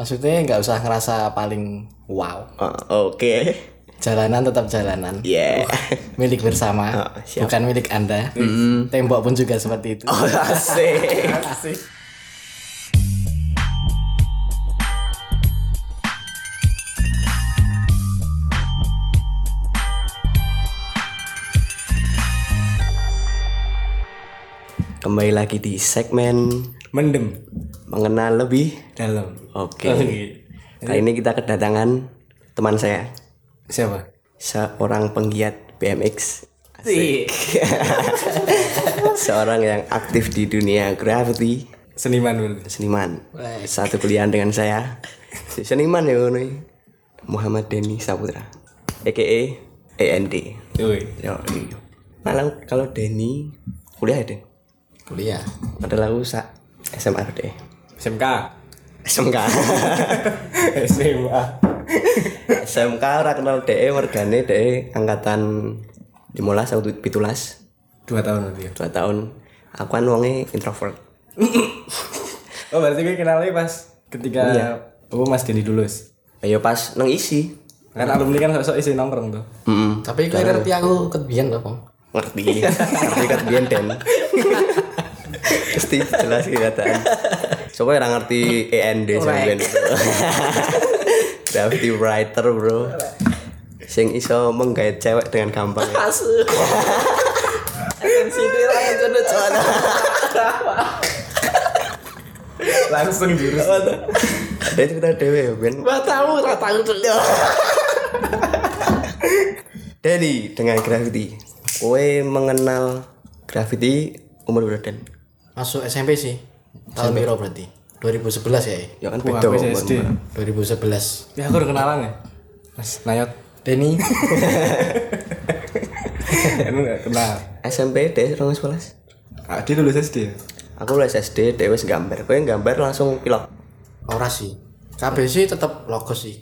Maksudnya nggak usah ngerasa paling wow. Oh, Oke. Jalanan tetap jalanan. Yeah. Milik bersama, siap. bukan milik Anda. Tembok pun juga seperti itu. Oh, asik. Asik. Kembali lagi di segmen Mendem mengenal lebih. dalam. Oke. Oke. Kali ini kita kedatangan teman saya, Siapa? seorang penggiat BMX. Si Seorang yang aktif di dunia gravity, seniman seniman. Satu kuliah dengan saya. Seniman ya iki. Muhammad Denny Saputra. AKA END. Yo. Malah kalau Denny kuliah ya, Den. kuliah. Padahal aku sak SMA deh. SMK. SMK. SMA. SMK ora kenal DE mergane DE angkatan 15 atau 17 Dua tahun nanti ya. 2 tahun. Aku kan wonge introvert. Oh berarti gue kenalnya pas ketika Oh Mas Denny Dulus. Ayo pas nang isi. Kan alumni kan sok-sok isi nongkrong tuh. Heeh. Tapi gue ngerti aku kebian loh, Bang. Ngerti. Ngerti kan biyen Pasti jelas kenyataan. Coba yang ngerti END sampean. Gravity writer, Bro. Sing iso menggait cewek dengan gampang. Asu. Sini lah jodoh Langsung jurus. Ada cerita dewe ya, Ben. Gak tahu, gak tahu dulu. Denny dengan Gravity. Kowe mengenal Gravity umur berapa Den? Masuk SMP sih. Tahun berapa berarti? 2011 ya? Ya kan beda. SD. 2011. Ya aku udah kenalan ya. Mas Nayot. Denny. Emang gak kenal. SMP deh 2011. Ah, dia lulus SD ya? Aku lulus SD, dewe wis gambar. Kowe gambar langsung pilot. Ora sih. KB sih tetap logo sih.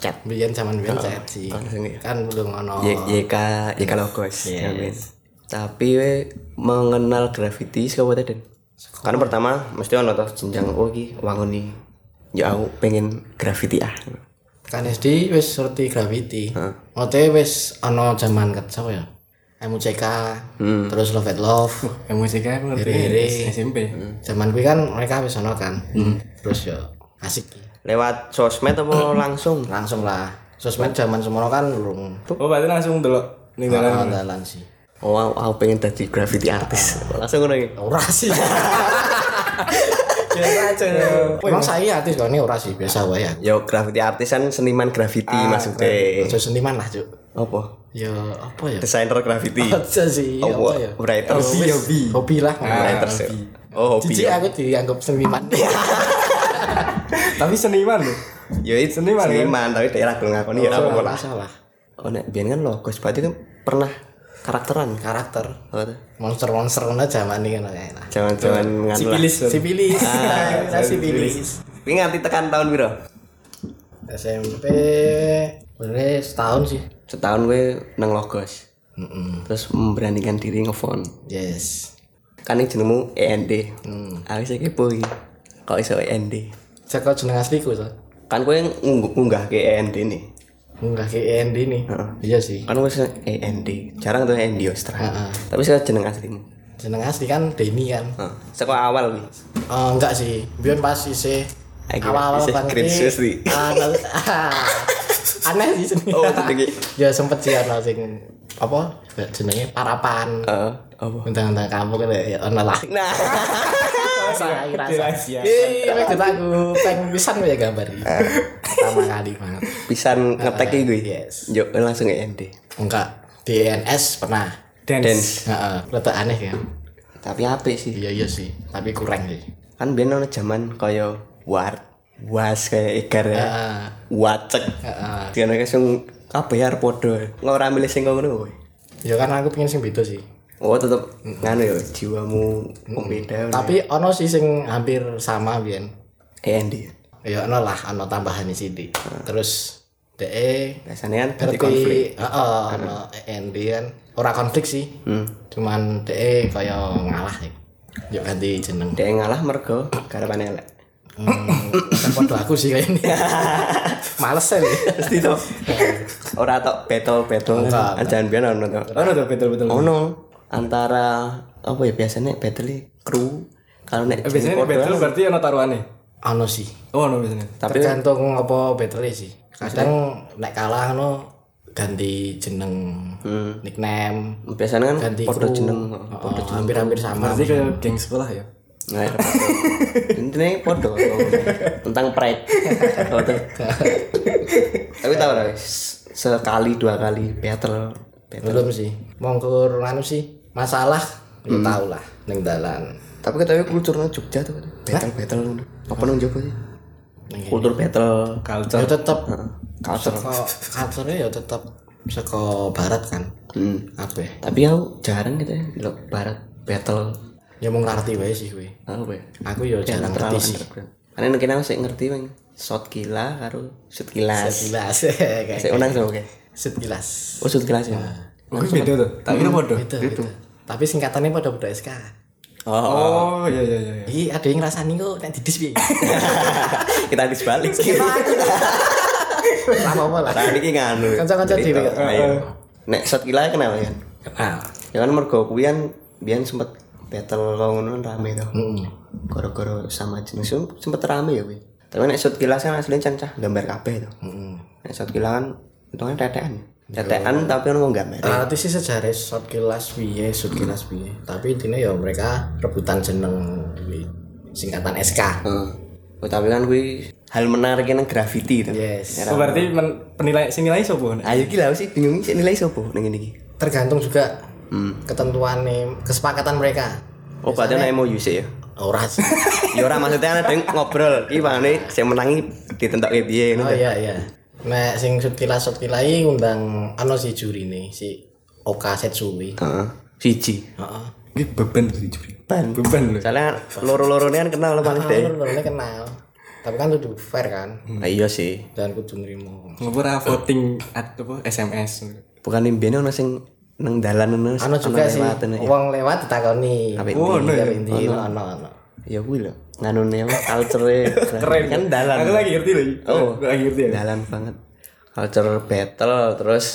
Cat. Biyen zaman biyen chat sih. langsung ya. Kan belum ono. YK YK logos. Yes. Tapi we mengenal Gravity saka Den. Karena pertama mesti ono toh jenjang oh iki wangun nih. Ya aku pengen Gravity ah. Kan SD wis ngerti gravity. Ote wis ono zaman ket sapa ya? MUCK, terus Love at Love, MUCK aku ngerti Rere. SMP. Zaman kuwi kan mereka wis ono kan. Terus ya asik. Lewat sosmed apa langsung? Langsung lah. Sosmed zaman semono kan belum Oh berarti langsung delok ning dalan. andalan sih. Oh, aku, aku pengen jadi graffiti artis. Langsung ngono iki. Ora sih. Emang saya artis kok ini ora sih biasa wae ya. Yo graffiti artis kan seniman graffiti maksudnya. Aja seniman lah, Cuk. Apa? Ya apa ya? Desainer graffiti. Aja sih, Apa? apa ya? Writer. Hobi, hobi. Hobi lah. Writer sih. Oh, hobi. Cici ya. aku dianggap seniman. Tapi seniman lho. Yo itu Seniman, kan? seniman, tapi daerah belum ngakoni ya apa lah. Masalah. Oh, nek biyen kan logos berarti kan pernah karakteran. Karakter Apa tuh? monster-monster ngono zaman ini kan. Jangan-jangan nganu lah. Sipilis. Sipilis. Ah, sipilis. Ini nganti tekan tahun piro? SMP boleh setahun sih. Setahun gue nang logos. Mm-mm. Terus memberanikan diri ngefon. Yes. Kan ini jenengmu END. Hmm. Aku sih kepo iki. Kok iso END? Cek jeneng asliku to. Kan gue ngunggah, ngunggah ke END nih. Enggak ke END nih. Iya sih. Kan gue END. Jarang tuh END Ostra. Heeh. Tapi saya jeneng aslimu. Jeneng asli kan Denny kan. Heeh. Sekolah awal nih. Oh, enggak sih. Biar pas Akhirnya awal-awal banget. Ah, nah- aneh sih jenenge. Oh, jenenge. ya sempet sih ana sing apa jenenge parapan. Heeh. Apa? Undang-undang kamu kan ya ono lah. Nah. Saya rasa. Mek aku pengen pisan ya gambar. Pertama kali banget. Pisan ngetek iki gue. Yes. Yo langsung END. Enggak. Di NS pernah. Dance. Dance. Heeh, rada aneh kan. Tapi apik sih. Iya iya sih, tapi kurang sih. Kan biyen ono zaman kaya war was kayak igar ya. Heeh. Wacek. Heeh. Dia nek sing kabeh arep padha. Ora milih sing ngono. Ya kan aku pengen sing beda sih. Oh, tetep nganu ya jiwamu beda. Tapi ono sih sing hampir sama biyen. END. Ya ono lah, ono tambahan di sini. Terus DE Biasanya kan ngerti konflik. heeh ono END kan ora konflik sih. Hmm. Cuman DE kaya ngalah ya. Ganti jeneng. Dia ngalah mergo garapane elek. Hmm, foto aku sih kayaknya. Males ya. Mesti to. Ora tok battle-battle. Jangan biar ono to. Ono tuh betul-betul. Ono antara apa ya biasanya battle kru kalau nek Eh, biasanya battle berarti ono taruhane. Ano sih. Oh, ono biasanya. tapi Tergantung apa battle sih. Kadang nek kalah no ganti jeneng nickname biasanya kan ganti kru. jeneng Oh, hampir-hampir sama. Berarti kayak geng sekolah ya. Nah, ya, intinya podo tentang pride. Tapi tahu lah, sekali dua kali battle. battle. Belum sih. Mongkur anu sih masalah ya tau lah ning dalan. Tapi katanya kulturnya Jogja tuh, battle battle. Apa nang Jogja sih? Kultur battle, Culture. Ya tetep culture. culture ya tetep saka barat kan. Hmm. Apa? Tapi aku jarang gitu ya, di barat battle. Ya mau ngerti wae sih kowe. Apa ya? Aku ya jarang ngerti sih. Karena mungkin aku sih ngerti bang, shot gila karo shoot gilas. Sekilas kayak Saya unang sama oke. sekilas. Oh shoot gilas ya. Oh, beda tuh. Tak kira podo. Itu, itu. Tapi singkatannya pada budak SK. Oh, Oh, iya iya iya. iya. Ih, ada yang ngrasani kok nek didis piye. kita habis balik. Lama apa lah. Nah, ini nganu. Kanca-kanca dhewe. Nek shot gila kenal kan? Kenal. Ya kan mergo kuwi kan biyen sempet battle ngono kan rame to. Heeh. Gara-gara sama jenis itu sempet rame ya kuwi. Tapi nek shot gila kan aslinya cancah gambar kabeh to. Heeh. Nek shot gila kan hitungan tetean. Tetean tapi ono gambar. Berarti sih sejarah shot kilas piye, shot kilas piye. Tapi intinya ya mereka rebutan jeneng singkatan SK. Heeh. Oh, tapi kan kuwi hal menarik yang graffiti to. Yes. Oh, berarti men, penilai sinilai sopo? Ayo gila sih bingung sih nilai sopo ning ngene iki. Tergantung juga ketentuan kesepakatan mereka. Oh, berarti ana MOU sih ya. Ora sih. Ya ora maksudnya ana deng ngobrol iki pangane sing menangi ditentokke piye Oh ngono. iya iya. Nek sing shot kilas shot kilai ngundang ano si juri nih si Oka Setsui. Heeh. Siji. Heeh. Ini beban tuh juri. Ban. Beban loh. Soalnya loro-lorone kan kenal paling Ah, deh. lu kenal. Tapi kan kudu fair kan. Nah, iya sih. Dan kudu nrimo. Ngopora voting at apa SMS. Bukan imben ono sing nang dalan ono. Ano juga sih. lewat, ono ya. Wong lewat ditakoni. Oh, no ya. Endi ono ono. Ya kuwi lho. Nganune apa culture Keren kan dalan. Aku lagi ngerti lagi. Oh. Aku lagi ngerti ya. Dalan banget. Culture battle terus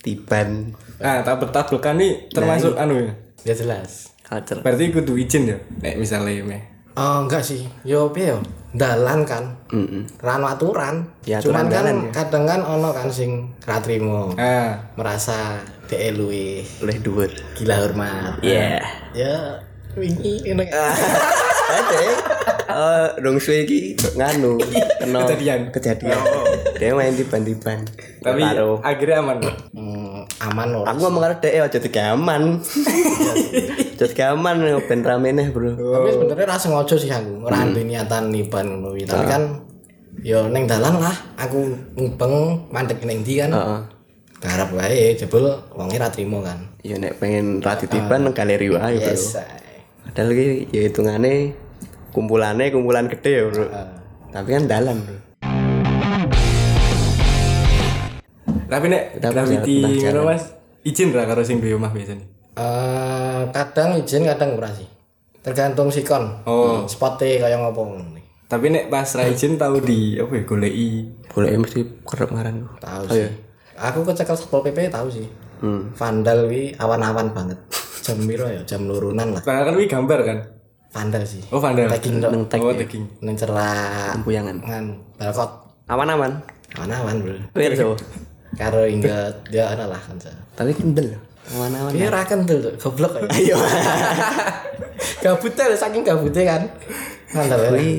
tiban Nah, tabel-tabel nih termasuk anu ya. Ya jelas. culture. Berarti kudu izin ya. Nek misalnya meh. Oh enggak sih. Yo piye yo? Dalan kan. Heeh. Rano aturan. Ya, Cuman aturan kan ya. kadang kan ono kan sing ra trimo. Ah, Merasa DE luwe Oleh dhuwur. gila hormat. Iya. Ya wingi ini Ada. Eh, dong suwe iki nganu kena Kejadian. Kejadian. Dia main tiban-tiban. tapi Karo. akhirnya aman. Hmm, aman loh. Aku ngomong karo dhek aja digaman. Aja digaman yo ben ramene, Bro. Tapi sebenarnya rasa ngojo sih aku. Ora hmm. niatan niban ngono kuwi. Tapi kan yo ning dalan lah aku ngubeng mandek ning ndi kan. Heeh. Garap wae jebul wonge ra trimo kan. Ya nek pengen rati tiban nang galeri wae, Bro. Yes. Padahal iki ya hitungane kumpulane kumpulan gede ya, Bro. Tapi kan dalan, Bro. Tapi nek Tapi tentang ngono. Mas, izin ra karo sing duwe omah biasanya. Eh, kadang izin kadang ora sih. Tergantung sikon. Oh. Spotnya kaya ngopo. Tapi nek pas ra izin tahu di apa ya goleki Boleh mesti kerep ngaran. Tahu sih. Aku kecekel Satpol PP tahu sih. Hmm. Vandal wi awan-awan banget. Jam piro ya? Jam lurunan lah. Padahal kan wi gambar kan. Vandal sih. Oh, vandal. Tagging dok. Nang tag Oh, ya. tagging. Nang celak Tempuyangan. ngan balkot. Aman-aman. Awan-awan, Bro. Kuwi so. Karo inget ya ana lah kan. Tapi kendel. Aman-aman. Iya ra kentul tuh, goblok ya. Ayo. Gabutnya saking gabutnya kan. Vandal ya. Kuwi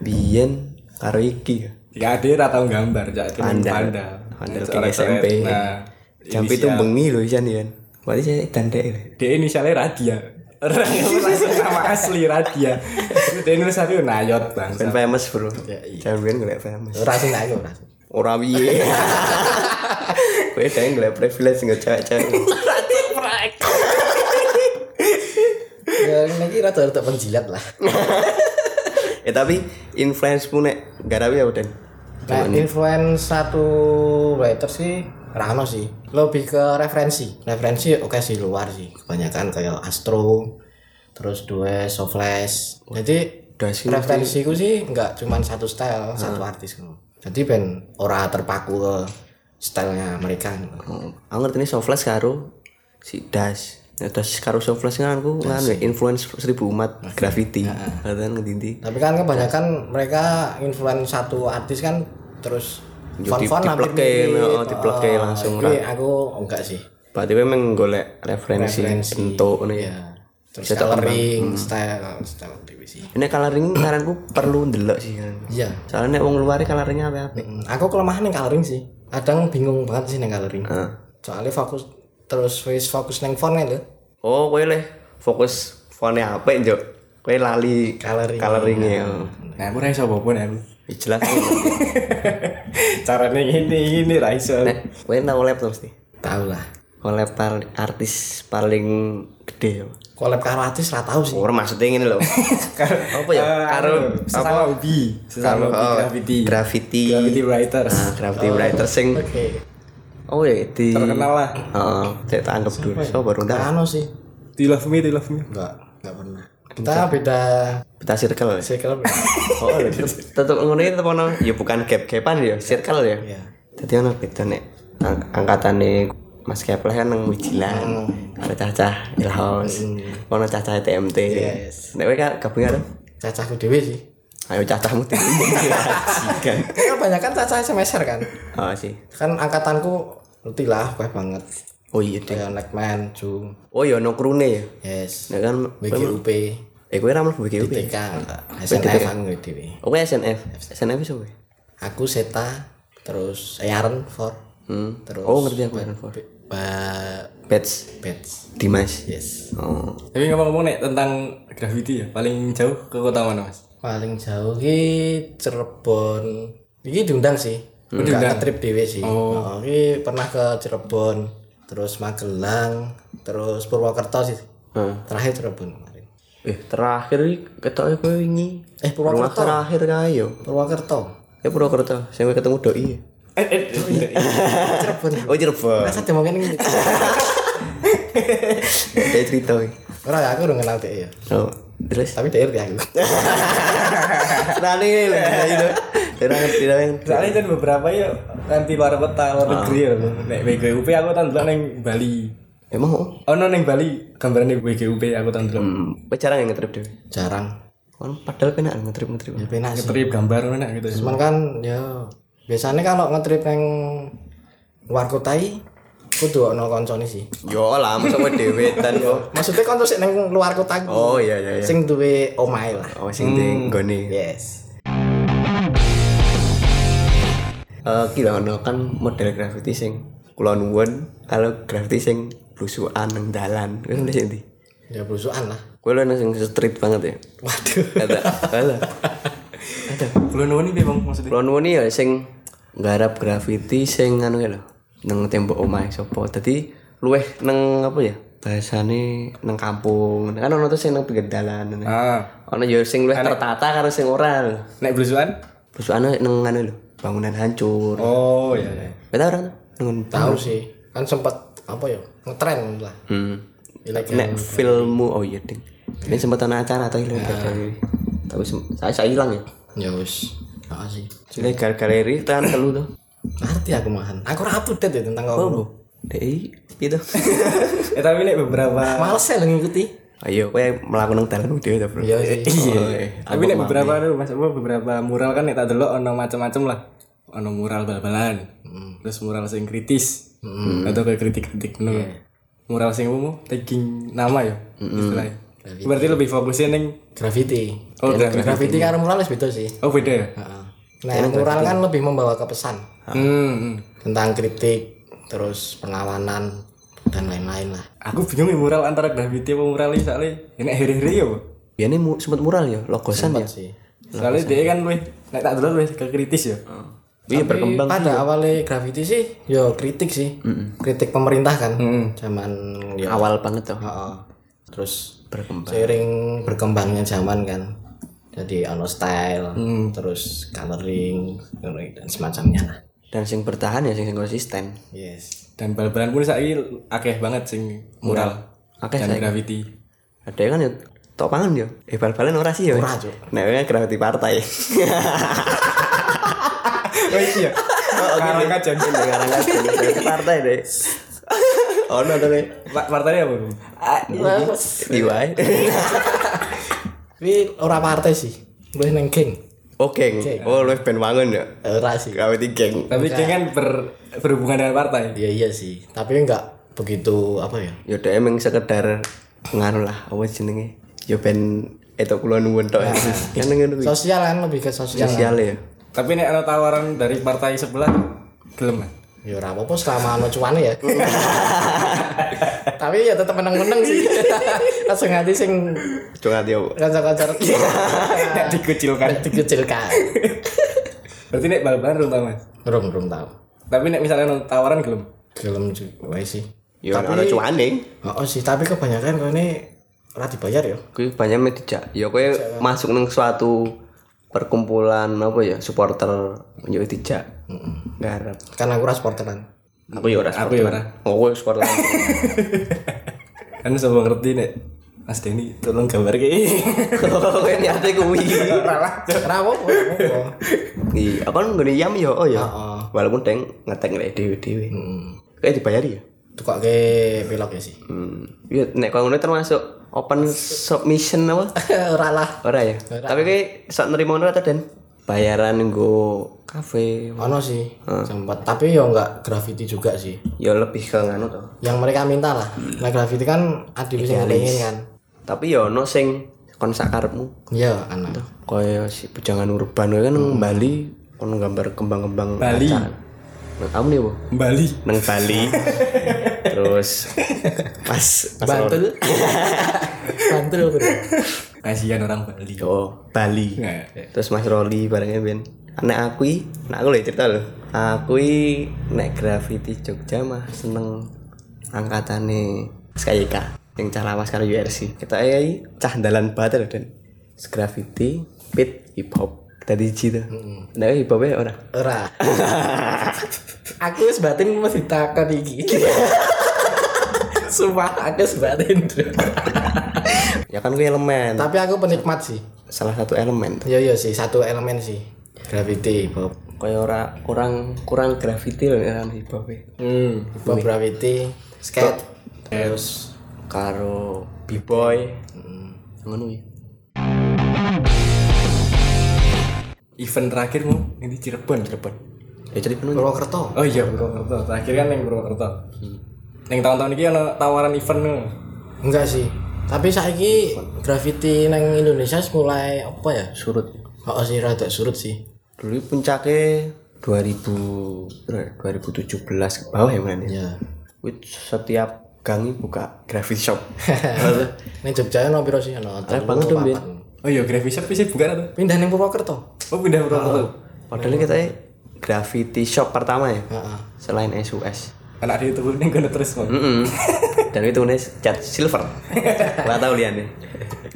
biyen karo iki ya. Ya ade ra tau gambar, jak cuman Pandal. SMP. Nah, Jampi itu bengi loh Isan ya. Berarti saya tandek. dia inisialnya Radia. Orang langsung nama asli Radia. Dia nulis aku Nayot bang. Ben famous bro. Ya, iya. Jangan golek famous. Ora sing aku ora. Ora piye. Kowe dhewe golek privilege nggak cewek-cewek. Ya ini rada penjilat lah. Ya tapi influence pun nek garawi ya udah. Nah, influence satu writer sih Rano sih. Lebih ke referensi? Referensi oke sih luar sih. Kebanyakan kayak Astro terus dua Soflash jadi das itu referensiku sih nggak cuma satu style satu artis ngono. jadi ben ora terpaku ke stylenya mereka Oh, aku ngerti ini Soflash karo si Das. Ya, das karo Soflash kan aku kan influence seribu umat graffiti. Kan ngendi tapi kan kebanyakan mereka influence satu artis kan terus fun-fun dipleke, oh, dipleke Oh, langsung, tapi aku enggak sih Berarti memang golek referensi, Referensi. bentuk ngono ya. ya terus Bisa tak coloring style style dewe sih Ini coloring saranku perlu ndelok sih kan. iya Soalnya nek wong luar coloringnya apa apa. Mm, aku kelemahan yang coloring sih kadang bingung banget sih yang coloring Heeh. soalnya fokus terus wis fokus neng fontnya lho Oh, kowe le fokus fone apa njok? Kowe lali Coloring. coloringnya. Nah, aku ra iso apa-apa nek aku. Ya, Jelas. Carane ngene ngene ra iso. Nek kowe tau lab tuh mesti. tahu lah Collab paling artis paling gede. collab karo artis ra tahu sih Ora maksudnya ngene lho. apa ya? Eh, Karo anu, sesama hobi, sesama hobi oh, graffiti. Graffiti. Graffiti writers. Nah, graffiti writer sing oke Oh ya di Terkenal lah. Heeh, saya tak anggap dulu. So baru ndak. Kano sih Di love me, di love me. enggak enggak pernah kita beda Kita circle. ya? circle beda. Oh, tetep ngono iki tetep ono ya bukan gap-gapan ya, circle ya. Iya. Dadi ono beda nek ang angkatane Mas Kepler kan nang Wijilan, ada cacah Ilhaus, ono cacah TMT. Yes. Nek kowe gabung karo cacahku dewe sih ayo cacahmu dhewe. Jigan. kan banyak kan cacah semester kan Oh sih. kan angkatanku ngerti lah banget Oh iya deh. kayak Nekman, Jung, Oh iya ono krune ya. yes, Nek kan BGUP, eh kowe ra mlebu BGUP. TK, SNF aku dewe. Oh kowe SNF. SNF iso kowe. Aku Seta, terus Yaren for, Hmm. terus Oh ngerti aku Iron for. Ba Pets Pets, Dimas. yes. Oh. Tapi ngomong-ngomong nek tentang graffiti ya, paling jauh ke kota mana, Mas? Paling jauh ki Cirebon. Iki diundang sih. Enggak trip dhewe sih. Oh. iki pernah ke Cirebon, terus Magelang, terus Purwokerto sih. Heeh. Terakhir Cirebon kemarin. Eh terakhir iki ketoke kowe wingi. Eh Rumah Purwokerto. terakhir kae yo. Purwokerto. Ya Purwokerto, sing kowe ketemu doi. Eh, eh, Cirebon. Oh Cirebon. Masa demo kene iki. Kayak cerita iki. Ora ya, aku udah kenal dia ya. Oh, terus Tapi dia aku. Serane lho Ora ngerti lah yang Soalnya kan beberapa ya nanti luar kota, luar negeri ya. Nek WGUP aku tahun dulu neng Bali. Emang oh. Oh, no neng Bali gambaran WGUP aku tahun dulu. Hmm, jarang yang ngetrip dhewe. Jarang. Kan padahal penak ngetrip-ngetrip. Ya penak sih. Trip gambar mana gitu. Cuman kan ya biasanya kalau ngetrip yang luar kota iki kudu ono koncone sih. Yo lah, masa kowe dhewe kok. Maksudnya konco sik nang luar kota. Oh iya iya iya. Sing duwe omahe lah. Oh sing di nggone. Yes. Eh kira ono kan model graffiti sing kula nuwun kalau graffiti sing blusukan nang dalan. Sing ndi? Ya blusukan lah. Kowe lho sing street banget ya. Waduh. Ada. Ada. Ada. Belum nemu nih bang maksudnya. Kula nuwun ya sing nggarap graffiti sing anu ya lho. Nang tembok omahe sapa. Dadi luweh nang apa ya? Bahasane nang kampung. Kan ono tuh sing nang pinggir dalan. Ah, Ono ya sing luwih tertata karo sing ora lho. nek belusuan? Blusukane nang anu lho, bangunan hancur. Oh iya iya. Beta orang nang Tahu sih. Kan sempat apa ya? Ngetren lah. Hmm. Ilegal. Nek filmmu oh iya ding. Ini sempat ana acara atau ilegal galeri. Tapi saya saya hilang ya. Ya wis. Heeh sih. Ilegal galeri kan telu tuh. Ngerti aku mahan. Aku ora update ya tentang kau. Oh, Dei, gitu. Eh tapi nek beberapa Males ya ngikuti. Ayo, kowe melakukan dalan dhewe ta, Bro. Iya sih. Iya. Tapi nek beberapa Mas apa beberapa mural kan nek tak delok ono macam-macam lah. Ono mural bal-balan. Terus mural sing kritis. Atau kayak kritik-kritik ngono. Mural sing umum tagging nama ya istilahnya. Berarti lebih fokusnya neng Graffiti. Oh, graffiti. Graffiti karo mural wis beda sih. Oh beda ya? Heeh. Nah, mural kan lebih membawa ke pesan Hmm, hmm. tentang kritik, terus perlawanan dan lain-lain lah. Aku bingung ya mural antara graffiti apa mural ini soalnya ini hari-hari ya. Bu. Biasanya mu, sempat mural ya, logosan ya. Sih. Soalnya dia kan weh nek tak delok weh ke kritis ya. Iya berkembang. Pada awalnya graffiti sih, yo kritik sih, kritik pemerintah kan, zaman ya. Awal banget tuh. Heeh. Terus Berkembang. seiring berkembangnya zaman kan, jadi ono style, terus coloring dan semacamnya lah. Dan sing bertahan ya sing sing konsisten. Yes. Dan bal-balan pun saiki akeh banget sing mural. Akeh dan saiki. graffiti. Ada kan ya tok pangan yo. Eh bal-balan ora sih yo. Ora, Cuk. Nek kan gravity partai. Oh iya. Karang kajan. Sekarang kan gravity partai deh. Oh, no, deh. Pak partainya apa? Bung? Diwai. Tapi ora partai sih. Boleh neng geng. Oh, geng. Oh, lu ben wangun ya. Ora sih. Gravity geng. Tapi dia kan ber, berhubungan dengan partai. Iya iya sih. Tapi enggak begitu apa ya? Ya udah emang sekedar ngaruh lah apa jenenge. Ya ben itu kulo nuwun tok. Kan ngono kuwi. Sosial kan lebih ke sosial. Sosial ya. Tapi nek ada tawaran dari partai sebelah, gelem kan? Ya ora apa-apa selama ono cuane ya. Tapi ya tetep meneng-meneng sih. Langsung hati sing Cuma dia apa? kancar-kancar Nek dikucilkan. dikecilkan. Berarti nek bal-balan belum tahu mas. Rum rum tahu. Tapi nek misalnya ada tawaran gelem. Gelem juga sih. Ya ono cuane. Oh, sih, tapi kebanyakan kau ini ora dibayar ya. Kuwi banyak me dijak. Ya kowe masuk nang suatu perkumpulan apa ya supporter yo dijak. Garap. Kan aku ora supporteran. Aku ya ora Aku ya ora. Oh, kowe supporter. Kan semua ngerti nek. Mas Denny tolong gambar kayak Kowe niate kuwi. Ora ora apa-apa. Iya, aku kan nggone yam yo, oh ya. Heeh. Walaupun deng ngetek nek dhewe-dhewe. Hmm. Kayak dibayari ya. Tukok ke pilok ya sih. Hmm. Iya, nek kau ngono termasuk open submission apa? ora lah. Ora ya. Tapi kayak sak nerima ngono ta Den? Bayaran nggo kafe. Ono sih sempat, tapi ya enggak graffiti juga sih. Ya lebih ke nganu to. Yang mereka minta lah. Nah graffiti kan adil sing pengen kan. Tapi ya ono sing kon sak karepmu. Iya, anak. Kaya si bujangan urban kan nang Bali kon gambar kembang-kembang Bali. kaca. Nah, kamu nih, Bu? Bali. Nang Bali. Terus pas pas Bantul. Bantul bro. Kasihan orang Bali. Oh, Bali. Nah, Terus Mas Roli barengnya Ben. Anak aku i, anak aku lho cerita lho. Aku i nek graffiti Jogja mah seneng angkatane SKYK yang cah lawas karo URC. Kita ai cah dalan banget lho Den. Graffiti, pit, hip hop. Tadi hiji tuh. Nek hip hop ora. Ora. aku sebatin masih takon iki. Sumpah aku sebatin. Ya kan gue elemen. Tapi aku penikmat sih. Salah satu elemen. Iya iya sih, satu elemen sih. Graffiti, Bob. Kayak ora kurang kurang graffiti lho nek hip hop. Hmm. Bob graffiti, skate, terus Karo B-boy. Ngono Event terakhirmu yang di Cirebon, Cirebon. Ya jadi penuh. Purwokerto. Oh iya Purwokerto. Terakhir kan yang Purwokerto. Yang tahun-tahun ini ada tawaran event nih. Enggak sih. Tapi saiki graffiti nang Indonesia mulai apa ya? Surut. Oh sih rada surut sih. Dulu puncaknya 2000 berapa ya? 2017 ke bawah ya mana ya? Ya. Wih, setiap gangi buka graffiti shop. Ning Jogja ono piro sih ono? Ada banget dong. Oh iya graffiti shop sih bukan atau? Pindah ning Purwokerto. Oh pindah Purwokerto. Padahal kita graffiti shop pertama ya. Heeh. Selain SUS. Anak dia tuh nih gue terus mau. Mm Dan itu nih cat silver. Gak tau lian nih.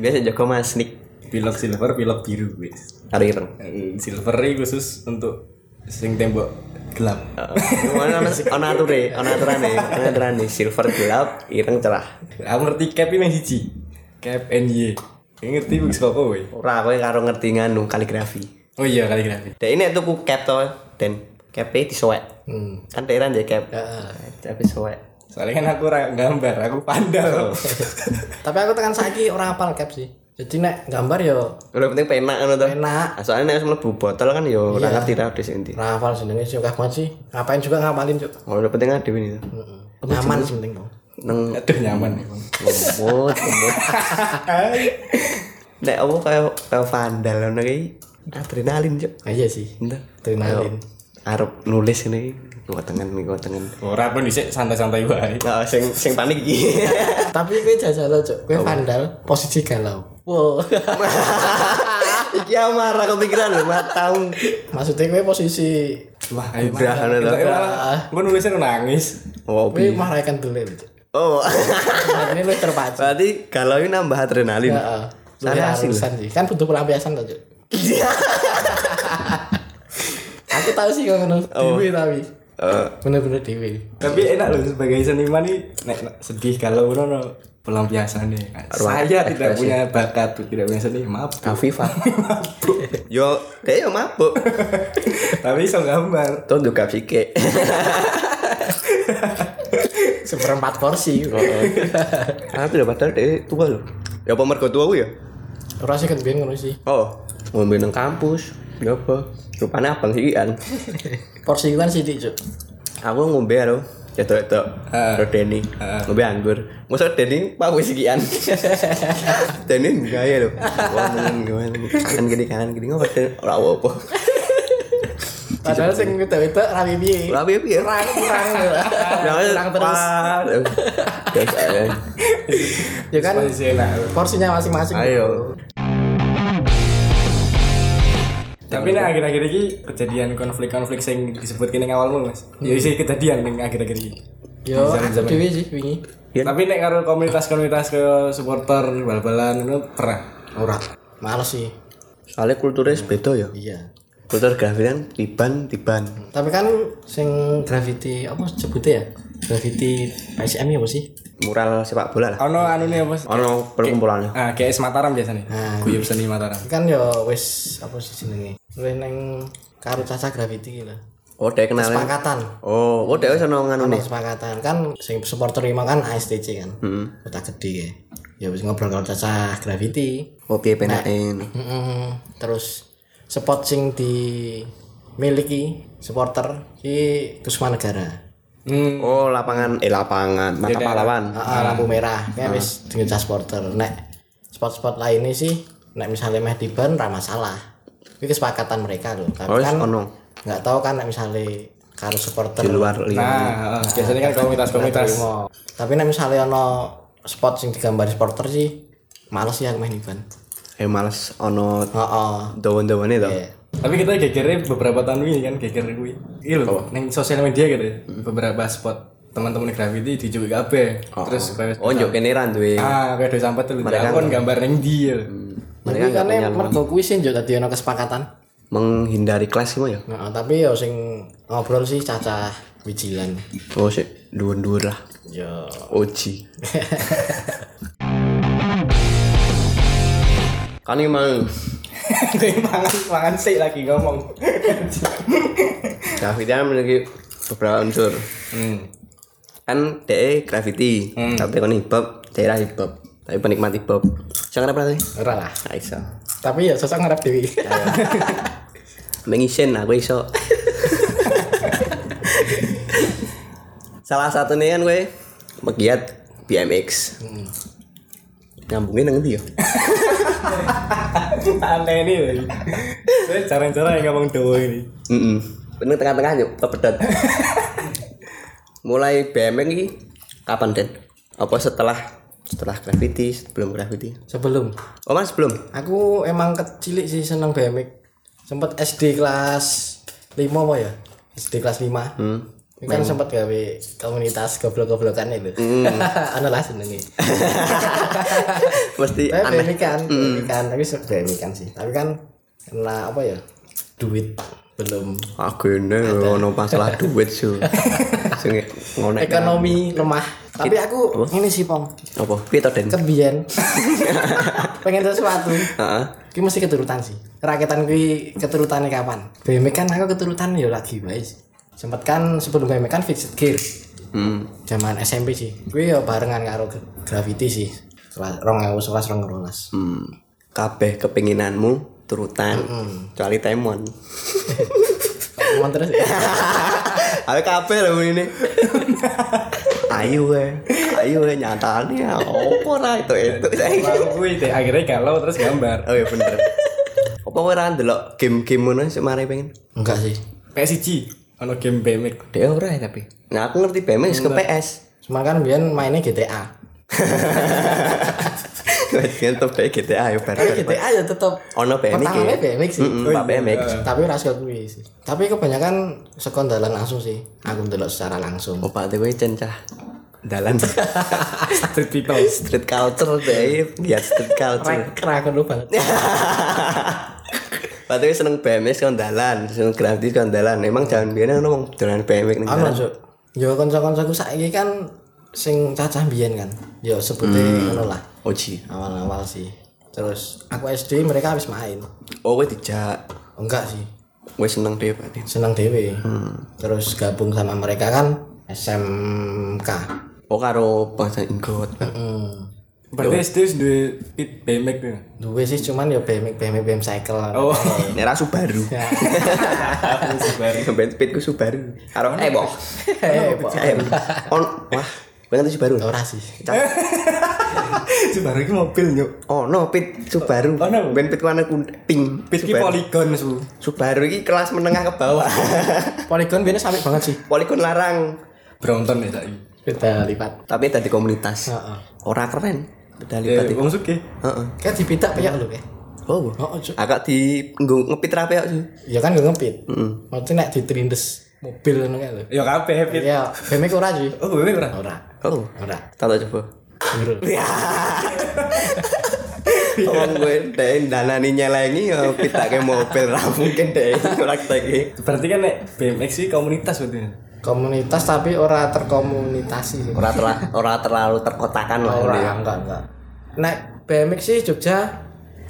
Biasa Joko Mas Nick Pilok silver, pilok biru wis. karo ireng. Yang Silver ini khusus untuk sing tembok gelap. Mana ono ono ature, ono aturane, ono aturane silver gelap, ireng cerah. Aku ngerti cap ini siji. Cap NY. Ngerti wis apa woi? Ora kowe karo ngerti nganu kaligrafi. Oh iya kaligrafi. Dan ini tuku cap to dan cap disoek. Hmm. Kan daerah ya cap. Heeh. Cap disoek. Soalnya kan aku ora gambar, aku pandal. Tapi aku tekan saiki ora hafal cap sih. Jadi nek gambar yo Udah penting penak ngono to. enak. Nah, soalnya nek wis mlebu botol kan yo ora ngerti ta wis inti. Ora hafal jenenge sih banget sih. Ngapain juga ngapalin, Cuk. Oh, udah penting ada ini. Nyaman sih penting, Bang. Neng Aduh nyaman ya. Lembut, lembut. Nek apa kayak kayak vandal ngono ki adrenalin, Cuk. Ah, iya sih. Entah. Adrenalin. Arep nulis ini kuat tangan nih kuat tangan. Ora pun dhisik santai-santai wae. Nah, sing sing panik iki. Tapi kowe jajal Cuk. Kowe vandal posisi galau. Wow. Iki amarah kepikiran lho, mat tahun. Maksudnya kowe posisi Wah, Udah, Kita- udah. Gue nulisnya nangis. Oh, bi. marahkan dulu, Cuk. Oh. Nah, ini lu terpacu. Berarti kalau ini nambah adrenalin. Heeh. Lu Sana harusan sih. Kan butuh pelampiasan tuh, Cuk. Aku tahu sih kalau ngono dewe tapi. Eh, Bener-bener dewe. Tapi enak loh sebagai seniman nih nek sedih kalau ngono pelampiasan nih. Saya tidak punya bakat, tidak punya seni, maaf. Afifah. yo, dia yo mabuk. Tapi iso gambar. Tuh juga psike. Seperempat porsi Tapi lho padahal dia tua lho. Ya apa mergo tua ya? ora sih kan biyen ngono sih Oh, ngombe nang kampus. Ya apa? Rupane abang sih kan. porsi kan sithik cuk Aku ngombe lho. Cetok-cetok. Ah. Karo Denny. Ngombe anggur. Masa Denny pak wis sekian. Denny gaya lho. Wah, gimana? Kan gini kan gini ngopo ora apa. Padahal sing wedok-wedok rapi piye? Ora piye-piye. kurang. Kurang kurang terus. ya kan? Porsinya masing-masing. Ayo. Tapi nih akhir-akhir ini kejadian konflik-konflik yang disebut kini awalmu mas. Ya sih kejadian nih akhir-akhir ini. yo aku dhewe sih wingi. Iya. Tapi nek karo komunitas-komunitas ke supporter bal-balan itu pernah. ora. Males sih. Soalnya kulturnya beda ya. iya Kultur grafiti kan tiban tiban. tapi kan sing graffiti apa sebutnya ya graffiti PSM ya apa sih Mural sepak bola lah. Ono anu nih apa? Ono perkumpulannya. Ah, kayak Mataram biasanya. Ah. Guyub seni Mataram. kan yo wis apa sih jenenge luwih neng karo caca graffiti gitu Oh, dia kenal. kesepakatan Oh, oh dia seneng nganu nih. kesepakatan kan sing supporter lima kan ASTC kan Hmm. kota gede ya ya wis ngobrol karo caca graffiti Oh, piye penaen. Mm-mm. terus spot sing di miliki supporter si Kusuma Negara Hmm. Oh, lapangan eh lapangan mata pahlawan. Ah, lampu merah kayak wis dengan supporter nek spot-spot lainnya sih nek misalnya meh di ban ra masalah itu kesepakatan mereka loh tapi Oh, kan ono. nggak tahu kan nek misalnya karo supporter Di luar lima. Nah, ah, biasanya kan komunitas-komunitas. tapi nek misalnya ono spot sing digambar supporter sih males ya meh di Eh males ono heeh dawan-dawane to. Iya. Tapi kita gegernya beberapa tahun ini kan geger kuwi. Iya loh, neng sosial media gitu. ya. Beberapa spot teman-teman graffiti dijual kabeh. Terus kayak Oh, njuk kene ra duwe. ah kayak ada sampah tuh. Aku kan gambar neng dia. Tapi kan mergo kuwi sih njuk dadi ono kesepakatan Menghindari kelas semua ya. Nah, tapi ya sing ngobrol sih cacah wijilan. Oh, sik dhuwur-dhuwur lah. Ya Oji. kan emang Kayak mangan mangan sih lagi ngomong. graffiti kan memiliki beberapa unsur. Hmm. Kan DE graffiti, tapi kan hip hop, daerah hip hop. Tapi penikmat hip hop. Jangan apa tadi? ora lah. Nah, iso. Tapi ya sosok ngarep dewi. Mengisen aku iso. Salah satu nih kan gue pegiat BMX. Nyambungin nang ndi ya? Aneh nih lagi. Saya cara-cara yang ngomong doa ini. Heeh. Bener tengah-tengah yuk kepedot. Mulai BMX ini kapan Den? Apa setelah setelah graffiti, sebelum graffiti? Sebelum Oh mas belum? aku emang kecilik sih seneng BMX. Sempet SD kelas 5 apa ya? SD kelas 5. Hmm. Ini kan sempet gawe komunitas goblok-goblokan itu. Ana lah senenge. Mesti Tapi aneh. Kan, BMX kan, tapi BMX kan sih. Tapi kan kena apa ya? Duit belum Aku ini ono masalah duit su. Sing ngonek. ekonomi lemah. Tapi aku ini sih pong Apa? Piye to Den? kebiyen pengen sesuatu Heeh. Ki mesti keturutan sih. Raketan kuwi keturutannya kapan? BMX kan aku keturutan ya lagi wae sih. Sempet kan sebelum BMX kan fixed gear. Hmm. Zaman SMP sih. Kuwi ya barengan karo g- graffiti sih. Kelas 2011 2012. Hmm. Kabeh kepinginanmu turutan. Kecuali temon. Ngomong terus ya. Ayo kabeh lho ini. Ayo we. Ayo we nyatane opo ra itu itu. Baru gue deh akhirnya galau terus gambar. Oh iya bener. Apa kowe ra ndelok game-game ngono sing mari pengen? Enggak sih. PSG ono game BMX. Dia ora ya tapi. Nah aku ngerti BMX ke PS. Cuma kan biyen mainnya GTA. Kan top kayak GTA ya bar. GTA ya tetep Ono BMX. pertamanya ya? BMX sih. Pak BMX. Tapi rasa kuwi sih. Tapi kebanyakan sekondalan langsung sih. Aku ndelok secara langsung. Oh Pak Dewi cencah. Dalan Street people. street culture deh, ya street culture. Keren banget. Dewi seneng BMX kan dalan, seneng gratis kan dalan. Emang jangan biar ngomong jalan BMX nih. Ano, Cuk? Yo kanca-kancaku saiki kan sing cacah biyen kan. Ya sebutnya ngono lah. Oji awal-awal sih. Terus aku SD mereka habis main. Oh gue dijak. Enggak sih. Gue seneng deh berarti. Senang dewe terus gabung sama mereka kan SMK oh karo bangsa inggot. Hmm. Berarti SD wis duwe pit BMX tuh. duwe sih cuman ya BMX BMX BM cycle. Oh. Nera Subaru. Subaru. band speedku Subaru. Karo eh boh eh eh on wah gue ngerti Subaru? Ora sih. Subaru iki mobil oh no pit Subaru. Oh, no. band pit warna kuning pink. Pit iki Subaru. poligon su. Subaru ini kelas menengah ke bawah. Polygon biasanya sampai banget sih. Polygon larang. Brompton ya saiki. beda lipat. Tapi tadi komunitas. Heeh. ora keren beda Ya lipat wong sugih. Heeh. kan dipitak kayak lu kayak oh oh agak di ngepit rapi kok sih ya kan gak ngepit. Maksudnya nek diterindes mobil ngono kayak lho. Ya kabeh pit. ya BMX ora sih Oh, BMX ora. ora. Oh. Ora. Tak tak coba. Ya. Omong gue deh danani nyelengi ya pitake mobil ra mungkin deh ora keteke. Berarti kan nek BMX sih komunitas berarti. Komunitas tapi ora terkomunitasi sih Ora terla- ora terlalu terkotakan lah ora ya. enggak enggak nek BMX sih Jogja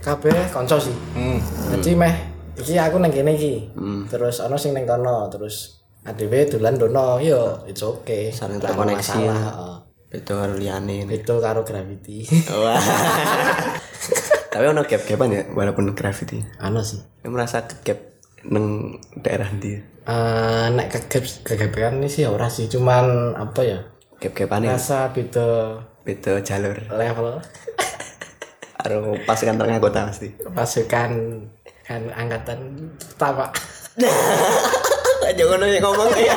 kabeh konco sih Hmm. jadi meh iki aku neng kene iki terus ono sing neng kono terus adewe dolan dono yo it's okay Saling ono terkoneksi masalah. Beda karo liyane. itu karo gravity Wah. Tapi ono gap-gapan ya walaupun graffiti. ano sih merasa gap neng daerah dia. Eh nek kegap kegabean ini sih ora sih cuman apa ya ya rasa beda beda jalur. level Karo pasukan tengah kota pasti. pasukan kan angkatan pertama Aja ngono yang ngomong ya.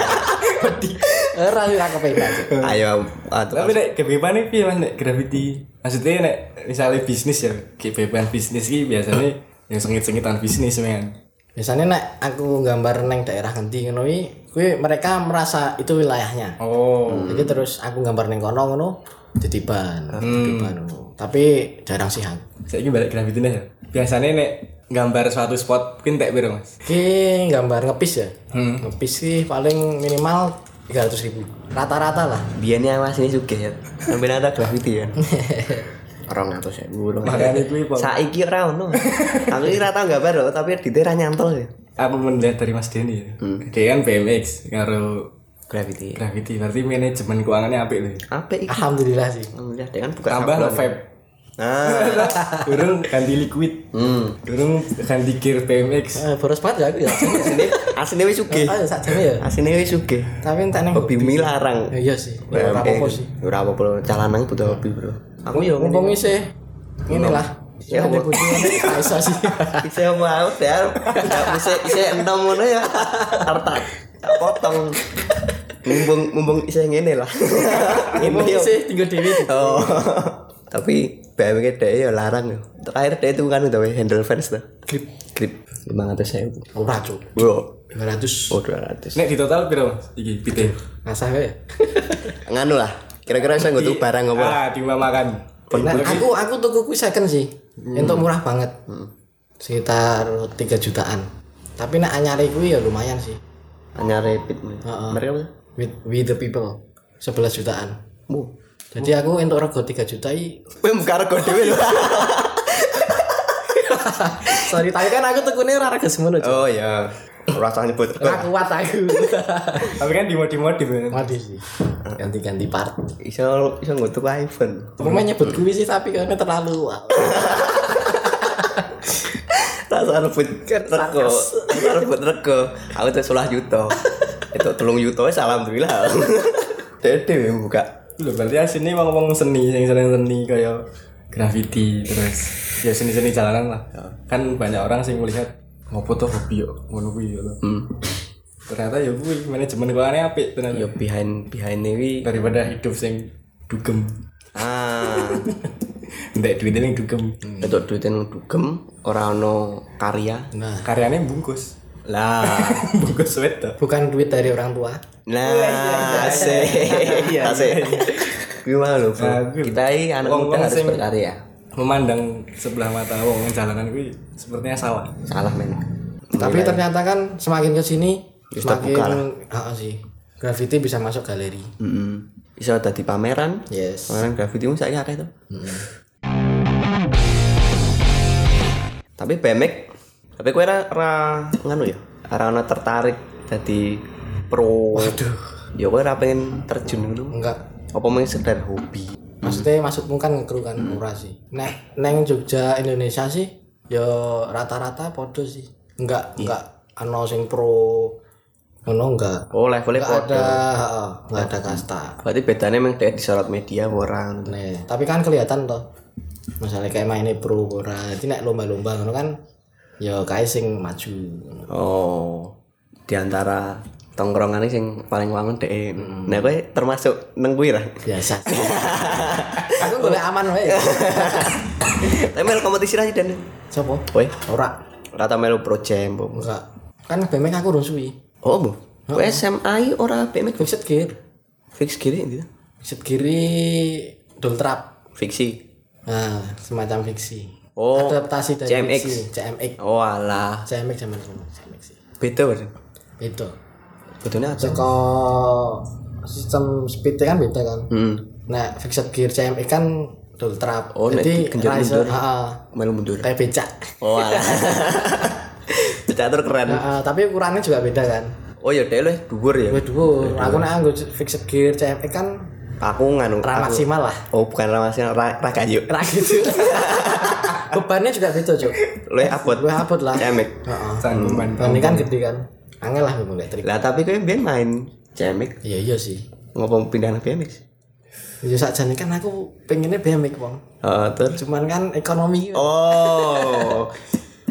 ora sih aku pengen Ayo atuh. Tapi nek kebebasan piye Mas nek graffiti? Maksudnya nek misalnya bisnis ya, kebebasan bisnis ki biasanya yang sengit-sengitan bisnis men. Biasanya nek aku gambar neng daerah ngendi ngono iki kuwi mereka merasa itu wilayahnya Oh. jadi terus aku gambar neng kono ngono titiban ngono tapi jarang sih aku Saya ini balik graffiti nih ya. Biasanya nek gambar suatu spot mungkin tak biro mas. Ki gambar ngepis ya ngepis sih paling minimal 300 ribu rata-rata lah Biasanya mas ini juga ya. Sampai ada graffiti ya. Orang atau saya burung. Makanya gue. Saiki ora ono. Aku iki ora tau gambar loh, tapi di daerah nyantol ya. Aku melihat dari Mas Denny ya. Dia kan BMX karo Graffiti. graffiti. Berarti manajemen keuangannya apik loh. Apa iki? alhamdulillah sih Alhamdulillah dia kan buka Tambah lo vape. Nah, Durung ganti liquid. hmm. Durung ganti gear BMX. eh, boros banget ya aku ya Asine asine wis sugih. oh sak jam ya Asine wis sugih. tapi entek neng Hobi mi larang. Ya, iya sih ya, ora apa-apa sih Ora apa-apa, calanang butuh hobi, Bro. Aku yo mumpung sih ini lah Ya, ya ada kucing ini bisa sih bisa mau ya. Bisa bisa enam ngono ya. Harta tak potong. Mumpung mumpung isa ngene lah. Ini yo. sih tinggal dewi Oh. Tapi BMW dia ya larang yo. Terakhir dia itu kan udah handle fans tuh. grip Grip 500 ribu. ora cuk Wow. 200 Oh 200. Nek di total piro mas? Iki pite. ngasah ya Nganu lah. Kira-kira saya nggak tuh barang apa? Ah, di makan. Nah, aku aku tuku kuwi second sih. Untuk murah banget. Sekitar 3 jutaan. Tapi nek anyare kuwi ya lumayan sih. Hanya repeat. Heeh. Mereka apa? With, with the people 11 jutaan. Bu. Jadi aku untuk rego 3 juta i Wih, buka rego dhewe lho. Sorry, tapi kan aku tukune ora rego semono. Oh ya. Rasa nyebut. Ora kuat aku. Tapi kan dimodif-modif ya. Mati sih. Ganti-ganti part. Iso iso ngutuk iPhone. Aku main nyebut kuwi sih tapi kayaknya terlalu. Rasa rebut rego. Rasa rebut rego. Aku tuh 10 juta. Itu telung juta wis alhamdulillah. Dede yang buka. Lho berarti asine ngomong seni, yang seneng seni kayak graffiti terus ya seni-seni jalanan lah. Kan banyak orang sih melihat ngopo tuh hobi yo, ngono kuwi yo. Hmm. Ternyata ya kuwi manajemen keuangannya apik ternyata. Yo behind behind ini Daripada hidup sing dugem. ah Ndek duitnya yang dugem. untuk duit yang dugem ora ono karya Nah, Karyanya bungkus. lah bungkus sweat tuh. bukan duit dari orang tua. nah asik Iya, asik bro gue- kita ini anak muda harus berkarya Memandang sebelah mata wong yang jalanan kuwi sepertinya salah. salah men Tapi ternyata kan semakin ke sini semakin. Ah, sih. graffiti bisa masuk galeri Mm Bisa dadi pameran. yes Pameran graffiti mu saiki akeh to. Tapi BMX tapi kowe ora ora nganu ya. Ora ono tertarik dadi pro. Waduh. Ya ora pengen terjun ngono. enggak Apa mung sekedar hobi? Maksudnya maksudmu kan kru kan murah sih nek neng Jogja Indonesia sih ya rata-rata podo sih enggak enggak ano sing pro ngono enggak Oh, levelnya enggak podo. ada heeh, enggak ada kasta Berarti bedanya memang dia disorot media orang. Nih, tapi kan kelihatan toh. Misalnya kayak mainnya pro ora. Jadi nek lomba-lomba ngono kan ya kae sing maju. Oh, di antara tongkrongan ini sing paling wangun deh. Nah, kowe termasuk neng kuwi? Biasa. Aku golek aman wae. Tapi melu kompetisi ra sih dan. Sopo? Kowe Ora. rata melu pro jam. po. Enggak. Kan BMX aku urung suwi. Oh, bu. Kowe SMA ora BMX Fixed gear. fix kiri gitu. Fixed kiri dol trap. Fiksi. Nah, semacam fiksi. Oh, Adaptasi dari CMX. fiksi. CMX. Oh, alah. CMX zaman dulu. CMX sih. Beda Betulnya apa? Teko sistem speed kan beda kan. Hmm. Nah, fixed gear CMX kan dol trap. Oh, Jadi riser, mundur. heeh. Melu mundur. kayak becak. Oh, alah. Catur keren. Heeh, tapi ukurannya juga beda kan. Oh, ya deh lu dhuwur ya. Gue dhuwur. Aku nek nganggo fixed gear CMX kan Aku nganu. ra maksimal lah. Oh, bukan ra maksimal, ra, ra kayu. Ra gitu. Bebannya juga beda, Cuk. Lu abot. Gue abot lah. Cemek. Heeh. Sanggupan. Ban ini kan gede kan. Angel lah gue trik. Lah tapi kowe biyen main cemek Iya iya sih. ngopo pindah nang BMX? Ya sakjane kan aku pengennya BMX, Bang. Oh, terus Cuman kan ekonomi. Oh.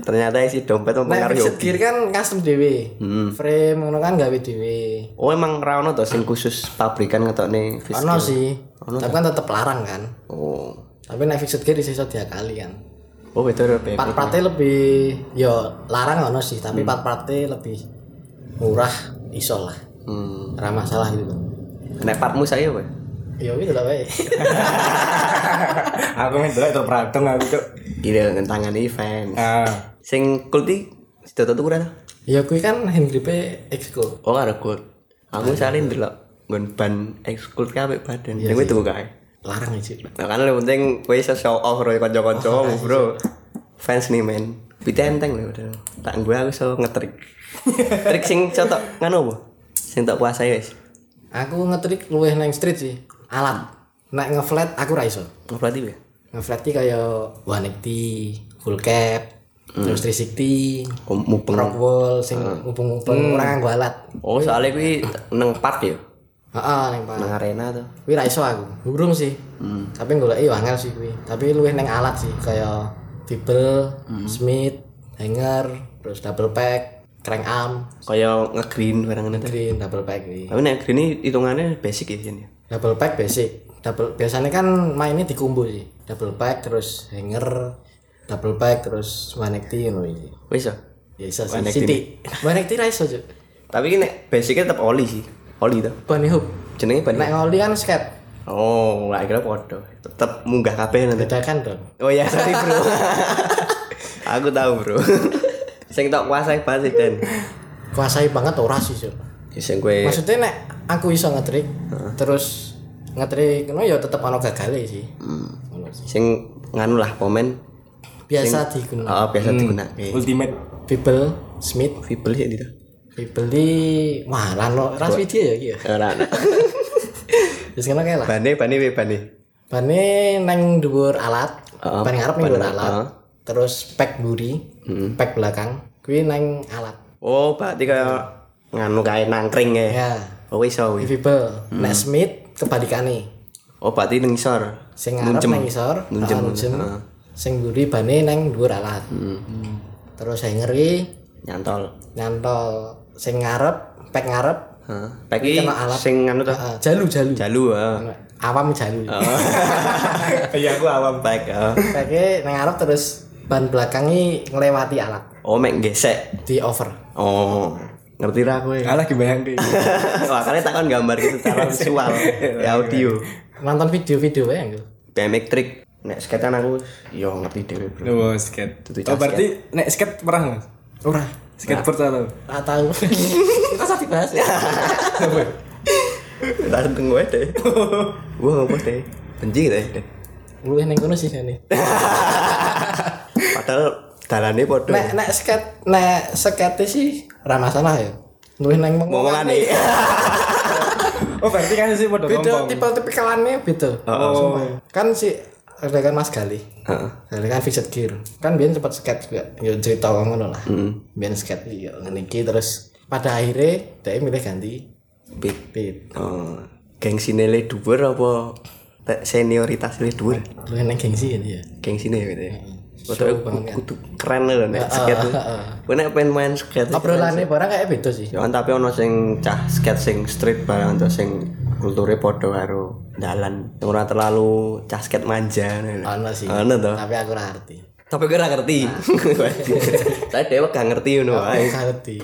Ternyata isi dompet mempengaruhi hobi. gear kan custom dhewe. Frame ngono kan gawe dhewe. Oh, emang ra ono to sing khusus pabrikan ngetokne fix. Ono sih. Tapi kan tetep larang kan. Oh. Tapi nek fixed gear iso diakali kan. Oh, betul part-partnya lebih yo larang ono sih tapi part-partnya lebih murah iso lah Hmm. ora masalah gitu Nek partmu saya kowe. ya gitu lah wae Aku main dulu terpradong aku cuk. Gila ngentangan event. Ah, Sing kulti sidoto tuku ra? ya kuwi kan hand grip exco Oh, karo gold. Aku salin ndelok nggon ban ekskul kabeh badan. Ning kowe tuku kae. larang aja Nah kan yang penting gue bisa show off bro kanca-kanca bro. Fans nih men. Pite enteng lho udah. Tak gue aku so ngetrik. Trik sing contoh nganu apa? Sing tak kuasai guys. aku ngetrik luwih nang street sih alat nek ngeflat aku ra iso Berarti ya? ngeflat ki kaya 180 full cap terus 360 Oh, mupeng. rock wall sing mupeng-mupeng ora nganggo alat Oh soalnya gue neng park ya. heeh ning Pak. Neng arena tuh. Kuwi ra iso aku. Burung sih. Tapi golek yo angel sih kuwi. Tapi luwih neng alat sih kayak Fibel, Smith, hanger, terus double pack, crank arm, Kayak nge-green barang itu. green double pack kuwi. Tapi nek green ini hitungannya basic ya sini. Double pack basic. Double biasanya kan mainnya dikumbu sih. Double pack terus hanger, double pack terus 180 ngono iki. Wis ya. Iso sih. 180. Siti. 180 ra iso. Tapi ini basicnya tetap oli sih. Oli tuh. Bunny hook. Jenenge ban. Nek ngoli kan skate. Oh, lah kira podo. Tetap munggah kabeh nanti. Kan dong. Oh ya, sorry bro. Aku tahu bro. Sing tak kuasai banget sih Dan. Kuasai banget ora sih, Cuk. Ya, Sing gue maksudnya nek aku iso ngetrik terus ngetrik no ya tetep ana gagale sih Ngono sih. sing nganu lah komen biasa digunakan oh, biasa digunakan. ultimate. Fibel Smith Fibel ya gitu. Fibel di wah lan lo ras video ya iki ya Ora ana. wis ngono kae lah Bane bane we bane. bane nang dhuwur alat Heeh, ban ngarep ning dhuwur alat terus pack buri pack belakang kuwi nang alat Oh, berarti kayak nganu kayak nangkring ya. ya Oh iso kuwi wi. Fibel nek Smith kebalikane Oh, berarti ning isor. sing ngarep nang isor Nunjem. heeh, nunjem Heeh. sing buri bane nang dhuwur alat terus hanger iki Nyantol. nyantol sing ngarep pek ngarep Heeh. Kena alat. sing nganu tuh. ah, jalu jalu Jalu ah. awam jalu Iya aku awam baik. ah. peke nang ngarep terus ban belakangnya ngelewati alat Oh, mek gesek. di over Oh, ngerti ra kowe. Alah kebayang deh. Wah, kalian takkan gambar gitu secara visual, ya audio. nonton video-video ya enggak BMX trick. Nek skatean aku yo ngerti dhewe, Bro. Oh, skate. Oh, berarti nek skate pernah Mas? ora Skateboard atau? ora tahu kita usah dibahas ya Lah seneng gue deh. Gue ngapa deh? Benci deh. deh. Lu yang kono sih ini. Padahal dalane padha. Nek nek sket nek skete sih ra masalah ya. Luwih nang Ngomongane. Oh berarti kan sih pada Beda ngomong. tipe-tipikalane beda. Oh. Kan si ada kan Mas Gali. Heeh. Gali kan fixed gear. Kan biyen sempat sket juga. Ya cerita ngono lah. Biyen sket ya ngene iki terus pada akhirnya dia milih ganti Pit. pit. Oh, gengsi nilai dhuwur apa senioritas nilai dhuwur? Lu nang gengsi ya. Gengsi nih gitu ya. Padahal kudu, keren lho nek skate. Gue nek pengen main skate. Obrolane barang kayak beda sih. Kan tapi ono sing cah skate sing street barang atau sing kulture padha karo dalan. Ora terlalu cah skate manja. Ono sih. Ono to. Tapi aku ora ngerti. Tapi gue ora ngerti. Saya dewa gak ngerti ngono wae. gak ngerti.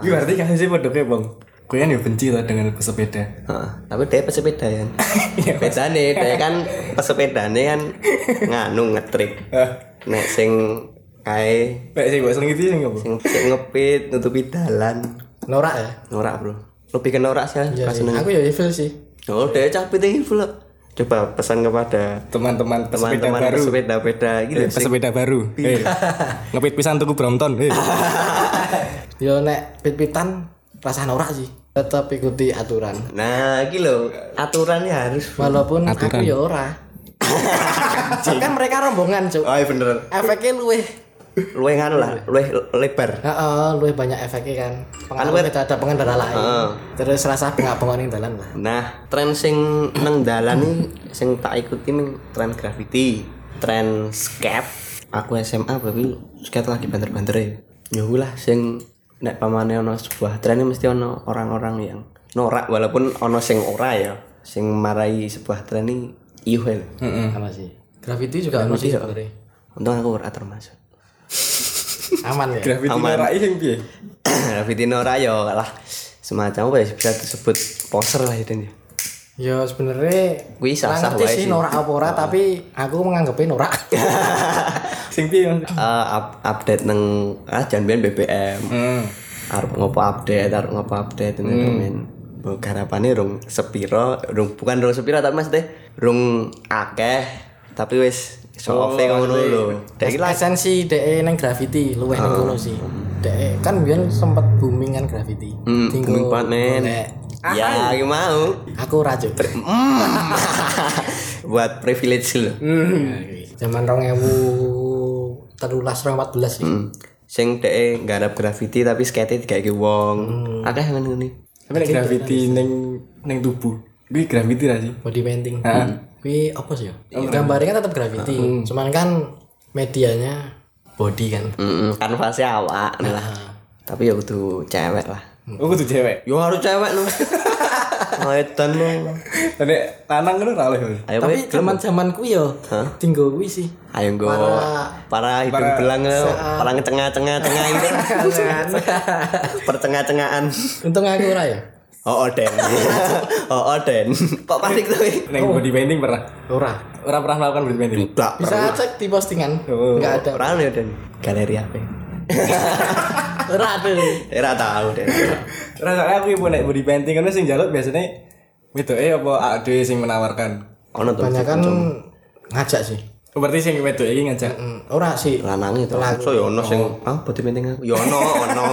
Iki berarti kan sih pada kayak bang. Gue kan ya benci lah dengan pesepeda. Heeh, tapi dia pesepeda ya. Beda nih, dia kan pesepedane kan nganu ngetrik. Nek sing kae Kayak sih gue seneng itu sih nggak bu? sing sing ngepit nutupi dalan. Norak ya? Norak, Bro. Lebih ke norak sih, Iya pas sih. seneng. Aku ya evil sih. Oh, dia cah piting full. Coba pesan kepada Teman-teman pesepeda teman-teman baru. pesepeda-peda gitu Eh, sing pesepeda baru. Eh, ngepit pisan tuku Brompton. Eh. Yo nek pit-pitan rasa norak sih. Tetap ikuti aturan. Nah, iki lho, aturannya harus. Walaupun aku ya ora. kan mereka rombongan, Cuk. Oh, iya bener. Efeknya luwih Luwih nganu lah, luwih lebar. Heeh, luwih banyak efeknya kan. Pengaruh terhadap pengendara lain. Heeh. Terus rasa bengak-bengok dalan lah. Nah, tren sing nang dalan nih sing tak ikuti nih tren graffiti, tren skate. Aku SMA tapi skate lagi banter-banter ya. Ya lah sing nek pamane ono sebuah tren ini mesti ono orang-orang yang norak walaupun ono sing ora ya. Sing marai sebuah tren ini iuh Sama sih. Graffiti juga ono sih sebenarnya. Untung aku ora termasuk. Aman ya. Graffiti norak sing piye? graffiti norak ya lah semacam apa ya bisa disebut poser lah itu ya. Ya sebenarnya Kuwi sah-sah ngerti wae sih sih. norak apa ora tapi aku menganggapnya norak. Sing piye? Mas? Eh, up- update neng ah jangan BBM. Hmm. arep ngopo update arep ngopo update ini men Mbok garapane rung sepiro rung bukan rung sepiro tapi mas deh rung akeh tapi wis show off e ngono lho dek esensi DE neng graffiti luwih neng kono sih. DE kan biyen sempet booming kan graffiti. hmm, Tinggal booming banget men ya iki mau Aku ora Cuk. buat privilege lho Zaman 2013 2014 sih. Hmm. sing dek garap graffiti tapi skate digawe wong akeh ngono ngene Tapi nek graffiti neng neng tubuh. Gue graffiti lah sih. Body painting. Kuwi apa sih ya? Gambarnya kan tetap graffiti. Cuman kan medianya body kan. Heeh, kanvasnya awak lah. Tapi ya kudu cewek lah. Oh, kudu cewek. Yo harus cewek lu. Edan lu. Tapi lanang kan ora oleh. Mas. Ayo Tapi weh, zaman-zaman kuwi yo tinggal kuwi sih. ayo go. Para- Para hidung belang lu. Para ngecengah-cengah cengah itu. Percengah-cengahan. Untung aku ora ya. Oh, Oden. Oh, Oden. Kok panik tuh? Neng body painting pernah. Ora. Orang pernah melakukan body painting. Tidak Bisa cek di postingan. Enggak ada. Orang nih Oden. Galeri apa? Ora ada. Era tahu Rasanya aku punya body painting kan sing jaluk biasanya itu eh apa ade sing menawarkan. Ono tuh. Banyak kan ngajak sih. Oh, berarti sing wedok iki ngajak. Ora sih. lanang itu so ya ono sing ah body painting aku ya ono ono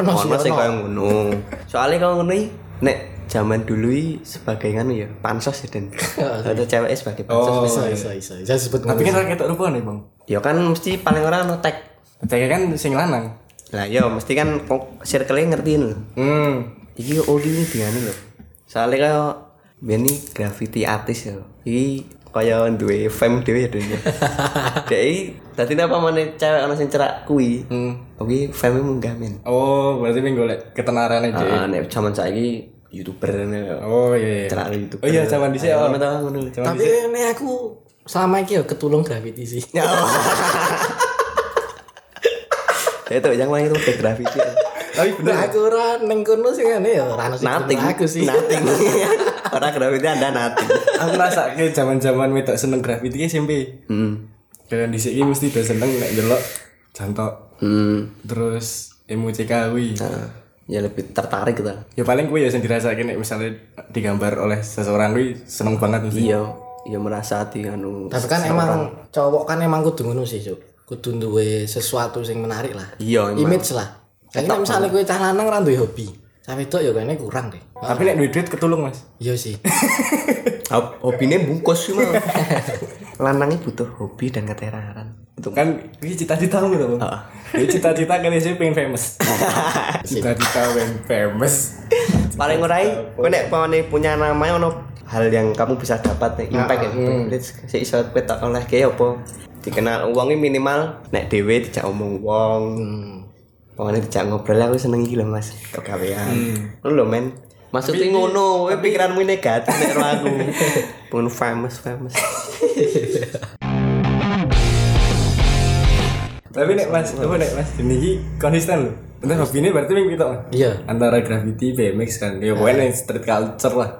Ono sing kaya ngono soalnya kalau ngono iki, nek zaman dulu iki sebagai kan ya pansos ya den ada cewek sebagai pansos Oh, Bisa, bisa, bisa. Bisa sebut tapi kan ketok rupa nih, Bang. ya kan mesti paling ora ono tag Cek kan sing lanang. Lah ya mesti kan kok circle-nya ngertiin lho Hmm. iki oh ini diane lho soalnya kaya Beni graffiti artis ya iki kaya duwe fame dhewe ya dek iki dadi apa mana cewek ono sing cerak kuwi Hmm. Oke, fame munggah men. Oh, berarti pengen golek ketenaran aja. Ah, nek zaman saiki youtuber ne. Oh iya iya. Cerak youtuber. Oh iya zaman dhisik oh. Tapi ini aku selama ini ya ketulung graffiti sih. Ya itu yang lain itu udah graffiti. Tapi bener. Nah, aku ora neng kono sing ngene ya ora ono sing Nothing. ketulung aku sih. Nothing. Orang graffiti ada nothing. Aku ngerasa ke zaman-zaman wedok seneng graffiti SMP. Hmm. Kalian dhisik iki mesti udah seneng nek delok jantok. Hmm. Terus emu CK kuwi. ya lebih tertarik gitu Ya paling gue ya sing dirasakin nek misalnya digambar oleh seseorang gue seneng banget mesti. iya iya merasa hati anu Tapi kan emang cowok kan emang kudu ngono sih, Cuk. Kudu duwe sesuatu sing menarik lah. iya emang Image lah. Kayaknya misalnya gue cah lanang ra duwe hobi. Cah wedok ya kayaknya kurang deh. Tapi nek duit duit ketulung mas. Iya sih. Hob- hobinya bungkus sih mah lanangnya butuh hobi dan keteraran itu Kan ini cita-cita lu tuh. Ini cita-cita kan sih pengen famous. cita-cita pengen famous. paling ngurai kowe nek pamane punya namanya ono hal yang kamu bisa dapat nih impact ya si iso petak oleh kayak apa dikenal uangnya minimal nek dhewe dijak omong wong. Pamane dijak ngobrol aku seneng lho Mas kegawean. Lu lho men. Maksudnya ngono kowe pikiranmu negatif nek aku. Pengen famous famous. Tapi nek mas, coba nek mas, ini konsisten loh. Entah hobi ini berarti ming kita. Iya. Antara graffiti, BMX kan, ya pokoknya street culture lah.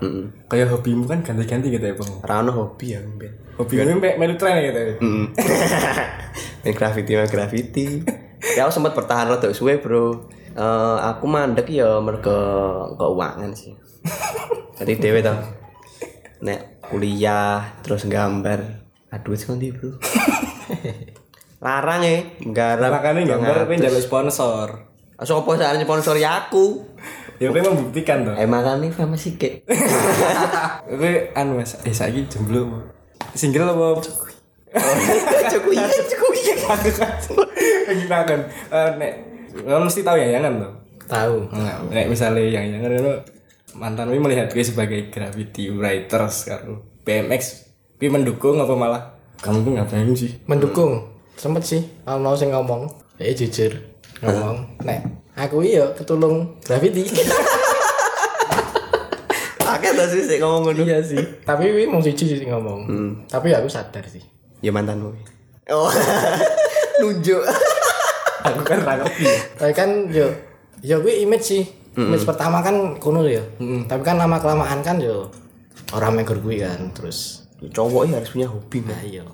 Kayak hobimu kan ganti-ganti gitu ya bang. Rano hobi ya Ben Hobi kan ming melu tren gitu. ya. main graffiti main graffiti ya aku sempat bertahan rada suwe bro Eh, aku mandek ya mergo keuangan sih jadi dewe tau nek kuliah terus gambar aduh sih bro larang ya garap Makanya gambar pengen sponsor. Sopo saat sponsor ya aku Ya pengen membuktikan tuh. emang kan nih sih kek Oke, anu mas, eh saya jomblo. Single apa? cukup iya cukup iya Gimana kan? Eh, Nek, lo mesti tahu ya jangan tuh. Tahu. Nek misalnya yang yang itu mantan gue melihat gue sebagai graffiti writer sekarang BMX, gue mendukung apa malah kamu tuh ngapain sih? Mendukung. Sempet sih. Kalau mau sing ngomong. Eh jujur. Ngomong. Nek aku iya ketulung graffiti. Oke tuh sih sih ngomong ngono iya sih. Tapi wi mau siji sih ngomong. Tapi aku sadar sih. ya mantanmu oh nunjuk Aku kan rapi. Tapi kan yo yo gue image sih. Image pertama kan kuno ya. Tapi kan lama kelamaan kan yo orang megur gue kan terus cowok ya harus punya hobi nah iya.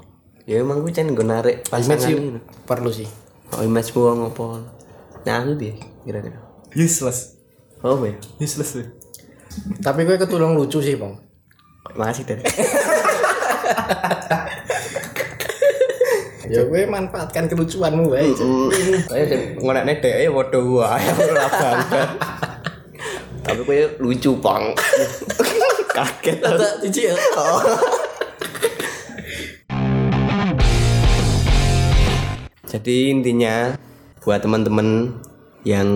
ya emang gue can gue narik Image pasangan perlu sih. Oh image gue ngopo nah aku dia kira-kira Useless. oh ya Useless tuh. Tapi gue ketulung lucu sih, Bang. makasih dari Ya gue manfaatkan kelucuanmu wae. saya ngonek nih deh ya waduh gua ya ora bangga tapi gue lucu bang kaget cici ya. Jadi intinya buat teman-teman yang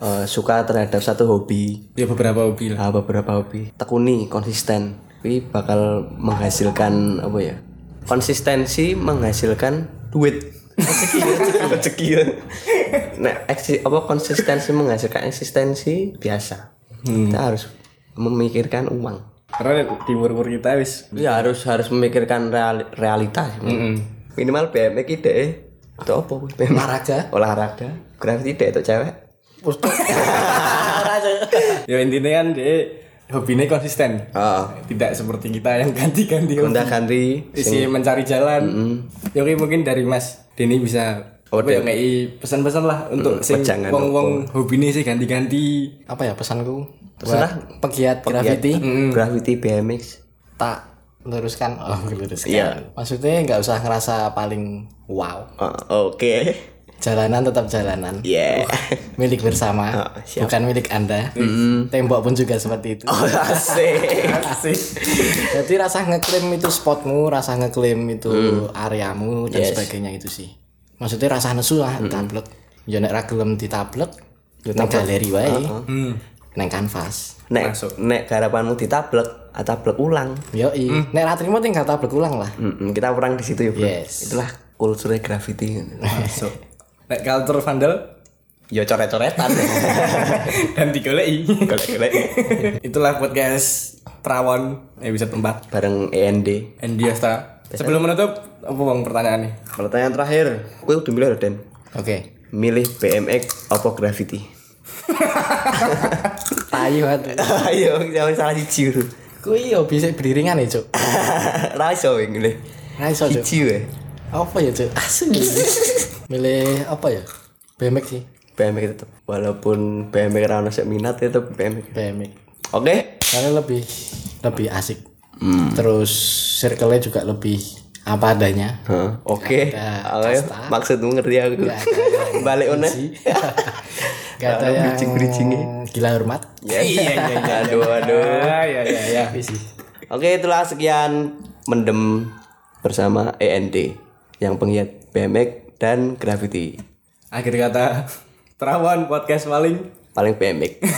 eh, suka terhadap satu hobi. Ya beberapa hobi lah. ah, beberapa hobi. Tekuni konsisten. Tapi bakal menghasilkan apa ya konsistensi menghasilkan duit. Rezeki. Nah eksi, apa konsistensi menghasilkan eksistensi biasa. Kita harus memikirkan uang. Karena di umur-umur kita wis ya harus harus memikirkan reali- realitas. Minimal BMX ide itu apa? Olahraga. olahraga graffiti ide itu cewek ya intinya kan dia hobinya konsisten. oh Tidak seperti kita yang ganti-ganti ganti isi mencari jalan. Ya oke mungkin dari Mas Denny bisa Oh, apa ya ngei pesan-pesan lah untuk sing pejangan wong-wong hobi ini sih ganti-ganti. Apa ya pesanku? Terserah. Buat pegiat graffiti graffiti BMX tak luruskan. Oh, luruskan. Iya. Maksudnya nggak usah ngerasa paling wow. Oh, oke Jalanan tetap jalanan. yeah Milik bersama, Oh, siap. bukan milik Anda. Tembok pun juga seperti itu. oh asik Asik. Jadi rasa ngeklaim itu spotmu, rasa ngeklaim itu areamu dan Yes. sebagainya itu sih. Maksudnya rasa nesu lah tablet. Ya nek ra gelem di tablet, yo nang galeri wae. Nang kanvas. nek nek garapanmu ditablek atablek ulang Yo Nek ra trimo tinggal tablet ulang lah. Mm-mm, kita perang di situ ya bro Yes. itulah kultur graffiti Masuk. Nek culture vandal ya coret-coretan dan digoleki. golek-golek Itulah podcast Prawon episode 4 bareng END Endiasta. Sebelum menutup, apa bang pertanyaan nih? pertanyaan terakhir kue udah milih Den Oke. milih BMX apa graffiti banget. ayo jangan salah siji bro Kuwi yo bisa beriringan ya, Cuk. ra iso wing milih Ra iso, Cuk. siji we Apa ya, Cuk? Asli. Milih apa ya? BMX sih. BMX tetap walaupun BMX ra ono sek minat tetap BMX BMX oke. Karena lebih lebih asik. Terus circle-nya juga lebih apa adanya. Heeh, oke. Ayo maksudmu ngerti aku. Balik one gak ada yang gila hormat. Iya iya iya aduh aduh. ya ya ya ya Oke itulah sekian mendem bersama END yang penggiat BMX dan graffiti akhir kata perawan podcast paling paling BMX